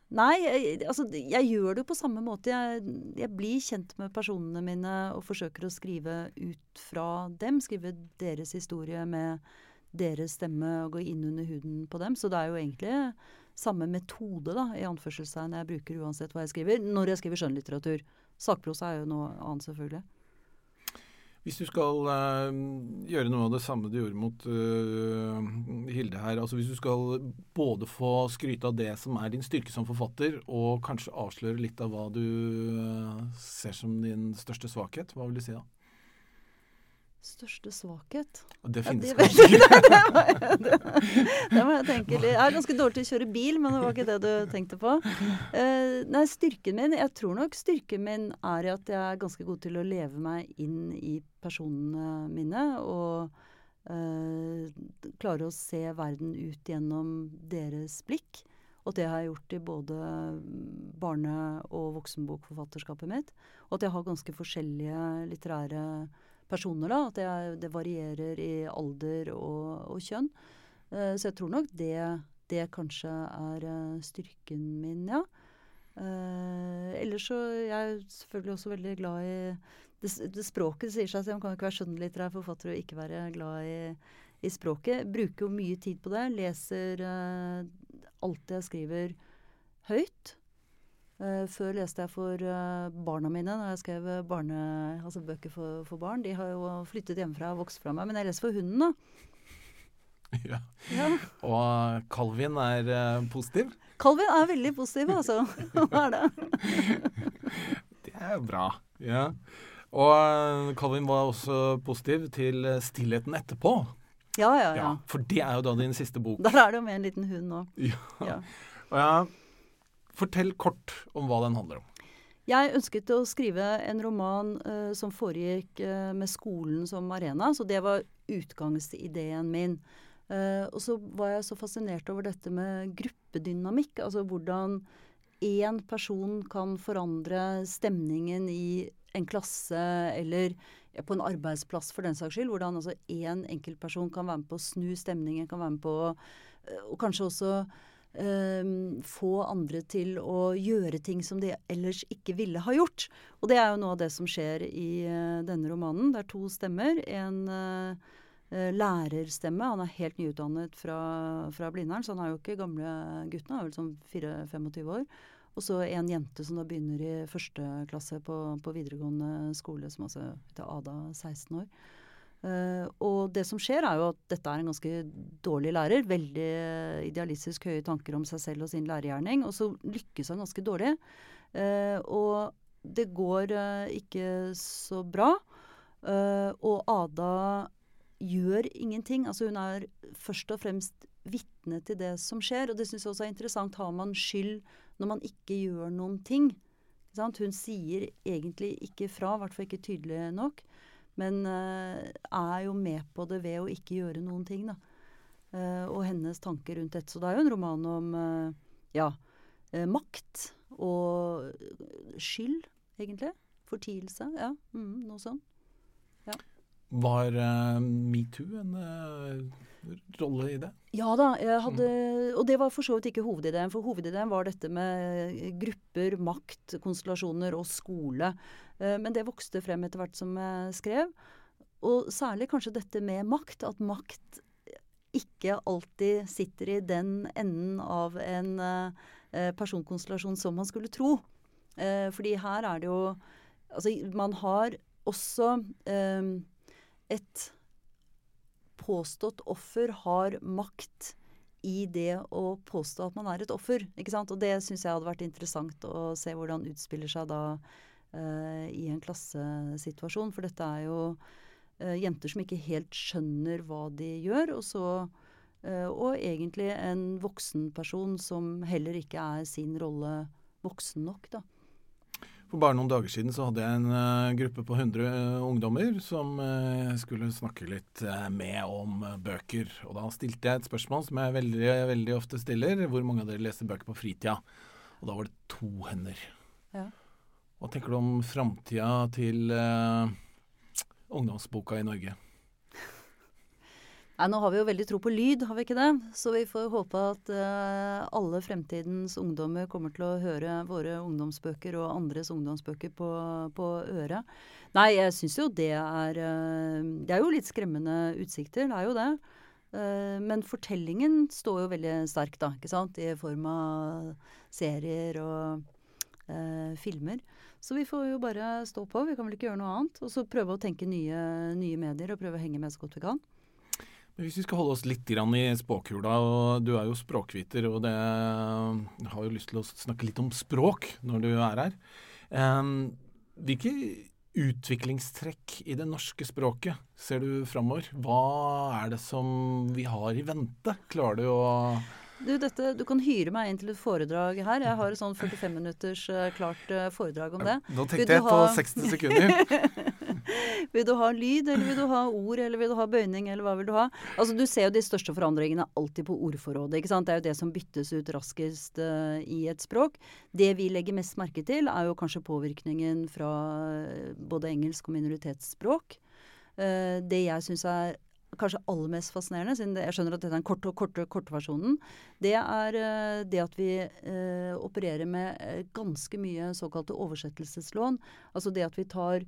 Nei, jeg, altså jeg gjør det på samme måte. Jeg, jeg, blir kjent med personene mine og forsøker å skrive ut fra dem. Skrive deres historie med deres stemme og gå inn under huden på dem. Så det er jo egentlig samme metode da, i anførselstegn jeg bruker uansett hva jeg skriver, når jeg skriver skjønnlitteratur. Sakprosa er jo noe annet, selvfølgelig. Hvis du skal uh, gjøre noe av det samme du gjorde mot uh, Hilde her, altså hvis du skal både få skryte av det som er din styrke som forfatter, og kanskje avsløre litt av hva du uh, ser som din største svakhet, hva vil du si da? Største svakhet? Det finnes ja, de, kanskje ikke. det, det, må jeg tenke litt. Jeg er ganske dårlig til å kjøre bil, men det var ikke det du tenkte på. Uh, nei, styrken min Jeg tror nok styrken min er at jeg er ganske god til å leve meg inn i personene mine. Og uh, klare å se verden ut gjennom deres blikk. Og at det har jeg gjort i både barne- og voksenbokforfatterskapet mitt. Og at jeg har ganske forskjellige litterære personer. da, At det, det varierer i alder og, og kjønn. Uh, så jeg tror nok det, det kanskje er uh, styrken min, ja. Uh, ellers så jeg er jeg selvfølgelig også veldig glad i det, det Språket sier seg selv. Man kan ikke være skjønnlitterær forfatter og ikke være glad i, i språket. Bruker jo mye tid på det. Leser alt jeg skriver høyt. Uh, før leste jeg for uh, barna mine når jeg skrev barne, altså bøker for, for, barn. De har jo flyttet hjemmefra og vokst fra meg. Men jeg leser for hunden, da. Ja. ja. Og Calvin er positiv? Calvin er veldig positiv, altså. Hva er det? det er jo bra. Ja. Og Calvin var også positiv til stillheten etterpå. Ja, ja, ja, ja. For det er jo da din siste bok. Der er det jo med en liten hund nå. Ja. ja. Fortell kort om hva den handler om. Jeg ønsket å skrive en roman uh, som foregikk uh, med skolen som arena. Så det var utgangsideen min. Uh, og så var jeg så fascinert over dette med gruppedynamikk. Altså hvordan én person kan forandre stemningen i en klasse eller på en arbeidsplass for den saks skyld. Hvordan altså én enkeltperson kan være med på å snu stemningen, kan være med på eh, Og kanskje også få andre til å gjøre ting som de ellers ikke ville ha gjort. Og det er jo noe av det som skjer i uh, denne romanen. Det er to stemmer. En uh, lærerstemme. Han er helt nyutdannet fra, fra Blindern, så han er jo ikke gamle gutten. Han er vel sånn 24-25 år. Og så en jente som da begynner i første klasse på, på videregående skole, som altså heter Ada, 16 år. Uh, og det som skjer, er jo at dette er en ganske dårlig lærer. Veldig idealistisk høye tanker om seg selv og sin lærergjerning. Og så lykkes han ganske dårlig. Uh, og det går uh, ikke så bra. og Ada gjør ingenting. Altså hun er først og fremst vitne til det som skjer. Og det syns jeg også er interessant. Har man skyld når man ikke gjør noen ting? Hun sier egentlig ikke fra, i hvert fall ikke tydelig nok. Men uh, er jo med på det ved å ikke gjøre noen ting, da. Uh, og hennes tanker rundt dette. Så det er jo en roman om uh, ja, makt og skyld, egentlig. Fortielse. Ja, mm, noe sånt. Ja. Var metoo en rolle i det? Ja da. Hadde, og det var for så vidt ikke hovedideen. For hovedideen var dette med grupper, makt, konstellasjoner og skole. Eh, men det vokste frem etter hvert som jeg skrev. Og særlig kanskje dette med makt. At makt ikke alltid sitter i den enden av en eh, personkonstellasjon som man skulle tro. Eh, fordi her er det jo Altså, man har også et påstått offer har makt i det å påstå at man er et offer. ikke sant? Og det syns jeg hadde vært interessant å se hvordan utspiller seg da uh, i en klassesituasjon. For dette er jo uh, jenter som ikke helt skjønner hva de gjør. Og så uh, Og egentlig en voksenperson som heller ikke er sin rolle voksen nok, da. For bare noen dager siden så hadde jeg en uh, gruppe på 100 uh, eh, ungdommer som uh, skulle snakke litt med om bøker. Og da stilte jeg et spørsmål som jeg veldig, veldig ofte stiller. Hvor mange av dere leser bøker på fritida? Og da var det to hender. Ja. Hva tenker du om framtida til ungdomsboka i Norge? Nei, Nå har vi jo veldig tro på lyd, har vi ikke det? Så vi får håpe at uh, alle fremtidens ungdommer kommer til å høre våre ungdomsbøker og andres ungdomsbøker på, på øret. Nei, jeg syns jo det er uh, Det er jo litt skremmende utsikter, det er jo det. Uh, men fortellingen står jo veldig sterk, da, ikke sant? I form av serier og filmer. Så vi får jo bare stå på. Vi kan vel ikke gjøre noe annet. Og så prøve å tenke nye, nye medier og prøve å henge med så godt vi kan. Hvis vi skal holde oss litt grann i spåkula, og du er jo språkviter, og det, jeg har jo lyst til å snakke litt om språk når du er her. Hvilke utviklingstrekk i det norske språket ser du framover? Hva er det som vi har i vente? Klarer du å du, dette, du kan hyre meg inn til et foredrag her. Jeg har et sånn 45 minutters uh, klart uh, foredrag om det. Nå tenkte jeg på 60 sekunder. vil du ha lyd, eller vil du ha ord, eller vil du ha bøyning, eller hva vil du ha? Altså, Du ser jo de største forandringene alltid på ordforrådet. ikke sant? Det er jo det som byttes ut raskest uh, i et språk. Det vi legger mest merke til, er jo kanskje påvirkningen fra både engelsk og minoritetsspråk. det jeg syns er kanskje aller mest fascinerende, siden jeg skjønner at dette er den korte, korte, korte versjonen, det er uh, det at vi uh, opererer med uh, ganske mye såkalte oversettelseslån. Altså det at vi tar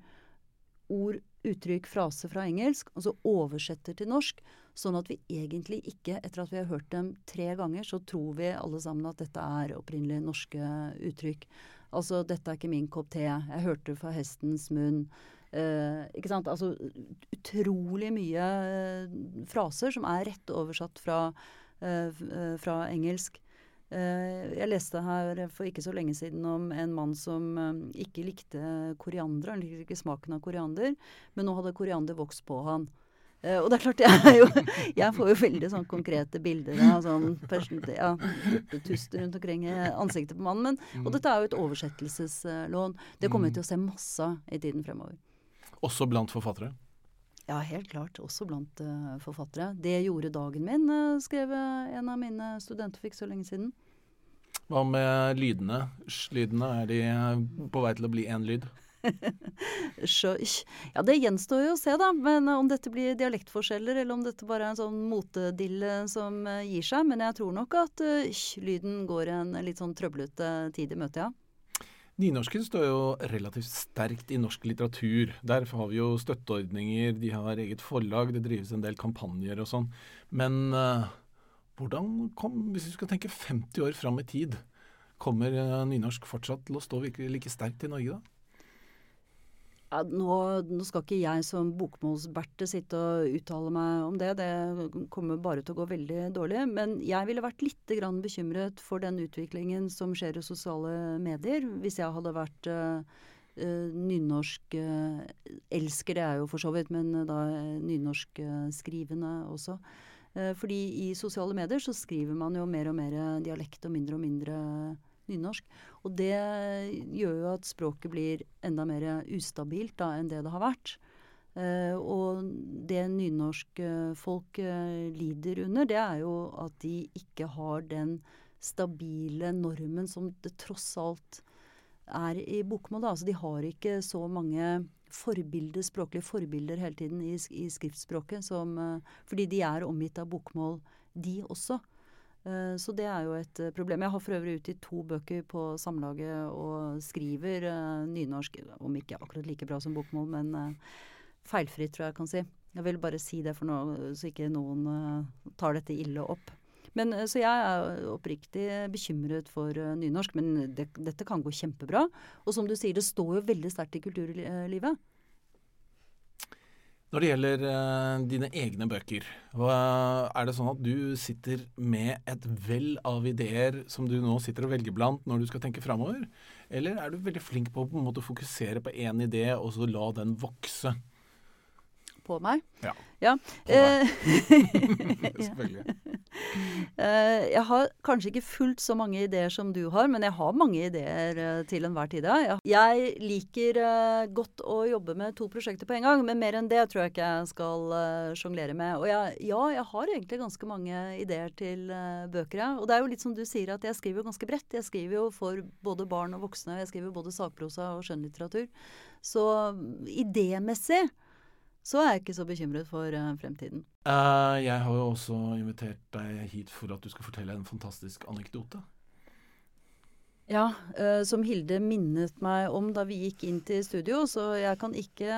ord, uttrykk, frase fra engelsk, og så oversetter til norsk. Sånn at vi egentlig ikke, etter at vi har hørt dem tre ganger, så tror vi alle sammen at dette er opprinnelig norske uttrykk. Altså 'dette er ikke min kopp te', 'jeg hørte fra hestens munn'. Uh, ikke sant? Altså utrolig mye uh, fraser som er rett oversatt fra, uh, fra engelsk. Jeg leste her for ikke så lenge siden om en mann som ikke likte koriander. Han likte ikke smaken av koriander, men nå hadde koriander vokst på han. Uh, og det er klart, jeg, jo, jeg får jo veldig sånn konkrete bilder av sånn ja, urtetuster rundt omkring i ansiktet på mannen. Men, og dette er jo et oversettelseslån. Det kommer vi til å se masse av i tiden fremover. Også blant forfattere? Ja, helt klart. Også blant uh, forfattere. 'Det gjorde dagen min', uh, skrev en av mine studenter fikk så lenge siden. Hva med lydene? Lydene, er de på vei til å bli én lyd? ja, det gjenstår jo å se, da. Men om dette blir dialektforskjeller, eller om dette bare er en sånn motedille som gir seg. Men jeg tror nok at uh, lyden går en litt sånn trøblete tid i møte, ja. Nynorsken står jo relativt sterkt i norsk litteratur. Derfor har vi jo støtteordninger, de har eget forlag, det drives en del kampanjer og sånn. Men uh, hvordan kom, hvis vi skal tenke 50 år fram i tid, kommer uh, nynorsk fortsatt til å stå like sterkt i Norge da? Ja, nå, nå, skal ikke jeg som bokmålsberte sitte og uttale meg om det. Det kommer bare til å gå veldig dårlig. Men jeg ville vært litt bekymret for den utviklingen som skjer i sosiale medier. Hvis jeg hadde vært uh, uh, nynorsk uh, elsker, det er jo for så vidt, men da nynorsk skrivende også. fordi i sosiale medier så skriver man jo mer og mer dialekt og mindre og mindre nynorsk. Og det gjør jo at språket blir enda mer ustabilt da, enn det det har vært. Uh, og det nynorskfolk uh, lider under, det er jo at de ikke har den stabile normen som det tross alt er i bokmål. Altså, de har ikke så mange forbilder, språklige forbilder hele tiden i, i skriftspråket. Som, uh, fordi de er omgitt av bokmål, de også. Eh, så det er jo et eh, problem. Jeg har for øvrig utgitt to bøker på Samlaget og skriver uh, nynorsk, om ikke akkurat like bra som bokmål, men feilfritt, tror jeg jeg kan si. Jeg vil bare si det for noe, så ikke noen tar dette ille opp. Men, så jeg er oppriktig bekymret for nynorsk, men det, dette kan gå kjempebra. Og som du sier, det står jo veldig sterkt i kulturlivet. Når det gjelder uh, dine egne bøker, hva, er det sånn at du sitter med et vell av ideer som du nå sitter og velger blant når du skal tenke framover? Eller er du veldig flink på å på en måte fokusere på én idé og så la den vokse? På meg? Ja. ja. På meg. Eh, Selvfølgelig. Uh, jeg har kanskje ikke fullt så mange ideer som du har, men jeg har mange ideer uh, til enhver tid. Ja. Jeg liker uh, godt å jobbe med to prosjekter på en gang, men mer enn det tror jeg ikke jeg skal sjonglere med. Og jeg, ja, jeg har egentlig ganske mange ideer til bøker, ja. Og det er jo litt som du sier, at jeg skriver ganske bredt. Jeg skriver jo for både barn og voksne. Jeg skriver både sakprosa og skjønnlitteratur. Så idémessig så er jeg ikke så bekymret for uh, fremtiden. Uh, jeg har jo også invitert deg hit for at du skal fortelle en fantastisk anekdote. Ja, uh, som Hilde minnet meg om da vi gikk inn til studio, så jeg kan ikke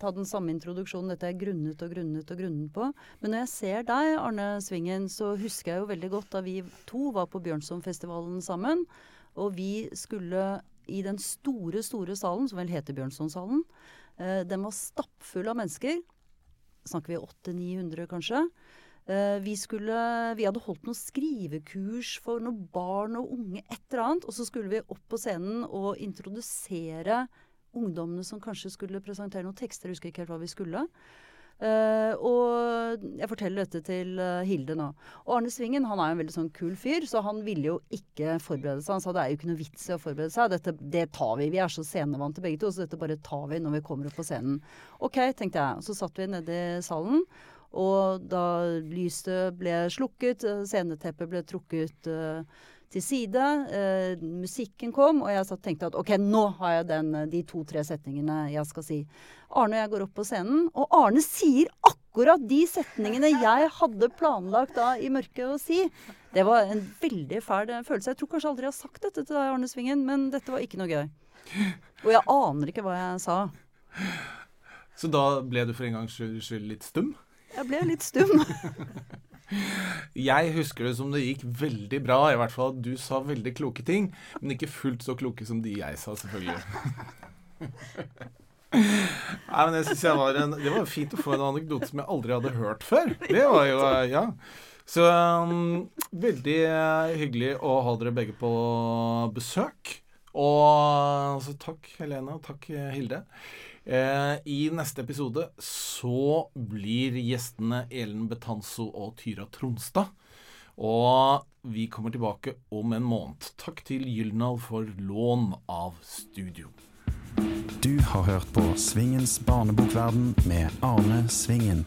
ta den samme introduksjonen. Dette er grunnet og grunnet og grunnet på. Men når jeg ser deg, Arne Svingen, så husker jeg jo veldig godt da vi to var på Bjørnsonfestivalen sammen. Og vi skulle i den store, store salen, som vel heter Bjørnsonsalen, Eh, den var stappfull av mennesker. Snakker vi 800-900 kanskje. Eh, vi, skulle, vi hadde holdt noen skrivekurs for noen barn og unge, et eller annet. Og så skulle vi opp på scenen og introdusere ungdommene som kanskje skulle presentere noen tekster. Jeg husker ikke helt hva vi skulle. Uh, og jeg forteller dette til uh, Hilde nå. Og Arne Svingen han er jo en veldig sånn kul fyr, så han ville jo ikke forberede seg. Han sa det er jo ikke noe vits i å forberede seg. Dette, det tar vi. Vi er så scenevante begge to, så dette bare tar vi når vi kommer opp på scenen. OK, tenkte jeg. Så satt vi nede i salen. Og da lyset ble slukket, eh, sceneteppet ble trukket uh, til side. Eh, musikken kom, og jeg satt, tenkte at ok, nå har jeg den, eh, de to-tre setningene jeg skal si. Arne og jeg går opp på scenen, og Arne sier akkurat de setningene jeg hadde planlagt da i mørket å si. Det var en veldig fæl følelse. Jeg tror kanskje aldri jeg har sagt dette til deg, Arne Svingen, men dette var ikke noe gøy. Og jeg aner ikke hva jeg sa. Så da ble du for en gangs skyld litt stum? Jeg ble litt stum. Jeg husker det som det gikk veldig bra. I hvert fall at du sa veldig kloke ting, men ikke fullt så kloke som de jeg sa, selvfølgelig. Nei, men jeg synes jeg var en, Det var fint å få en anekdote som jeg aldri hadde hørt før. Det var jo, ja. Så um, veldig hyggelig å ha dere begge på besøk. Og så takk, Helene, og takk, Hilde. Eh, I neste episode så blir gjestene Elen Betanzo og Tyra Tronstad. Og vi kommer tilbake om en måned. Takk til Gyldendal for lån av studio. Du har hørt på Svingens barnebokverden med Arne Svingen.